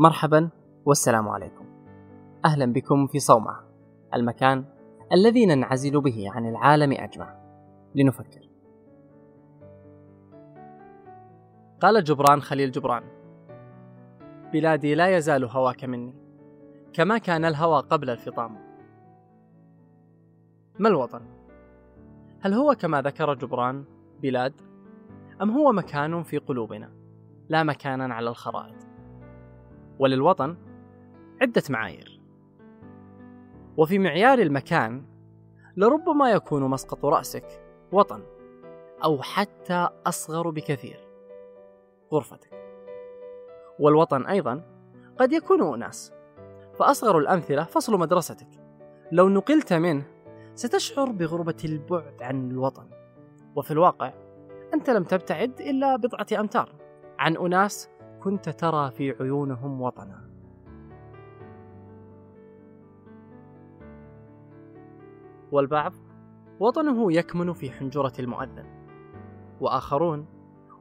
مرحبا والسلام عليكم. أهلا بكم في صومعة، المكان الذي ننعزل به عن العالم أجمع لنفكر. قال جبران خليل جبران: بلادي لا يزال هواك مني، كما كان الهوى قبل الفطام. ما الوطن؟ هل هو كما ذكر جبران بلاد؟ أم هو مكان في قلوبنا، لا مكانا على الخرائط؟ وللوطن عدة معايير. وفي معيار المكان لربما يكون مسقط رأسك وطن أو حتى أصغر بكثير غرفتك. والوطن أيضا قد يكون أناس فأصغر الأمثلة فصل مدرستك. لو نقلت منه ستشعر بغربة البعد عن الوطن. وفي الواقع أنت لم تبتعد إلا بضعة أمتار عن أناس كنت ترى في عيونهم وطنا. والبعض وطنه يكمن في حنجرة المؤذن وآخرون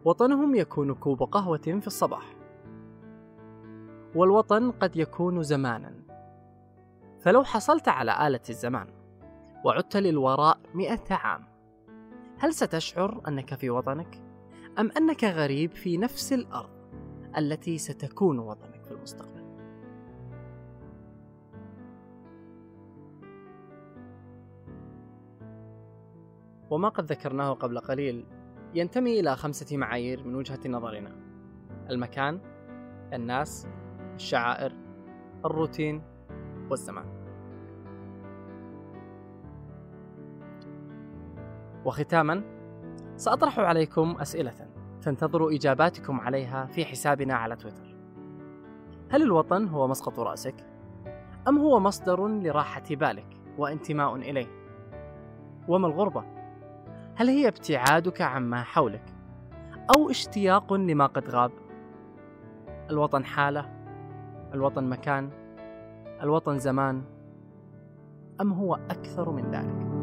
وطنهم يكون كوب قهوة في الصباح. والوطن قد يكون زمانا. فلو حصلت على آلة الزمان وعدت للوراء مئة عام هل ستشعر أنك في وطنك؟ أم أنك غريب في نفس الأرض؟ التي ستكون وطنك في المستقبل. وما قد ذكرناه قبل قليل ينتمي إلى خمسة معايير من وجهة نظرنا. المكان الناس الشعائر الروتين والزمان. وختاما سأطرح عليكم أسئلة. تنتظر إجاباتكم عليها في حسابنا على تويتر هل الوطن هو مسقط رأسك؟ أم هو مصدر لراحة بالك وانتماء إليه؟ وما الغربة؟ هل هي ابتعادك عما حولك؟ أو اشتياق لما قد غاب؟ الوطن حالة؟ الوطن مكان؟ الوطن زمان؟ أم هو أكثر من ذلك؟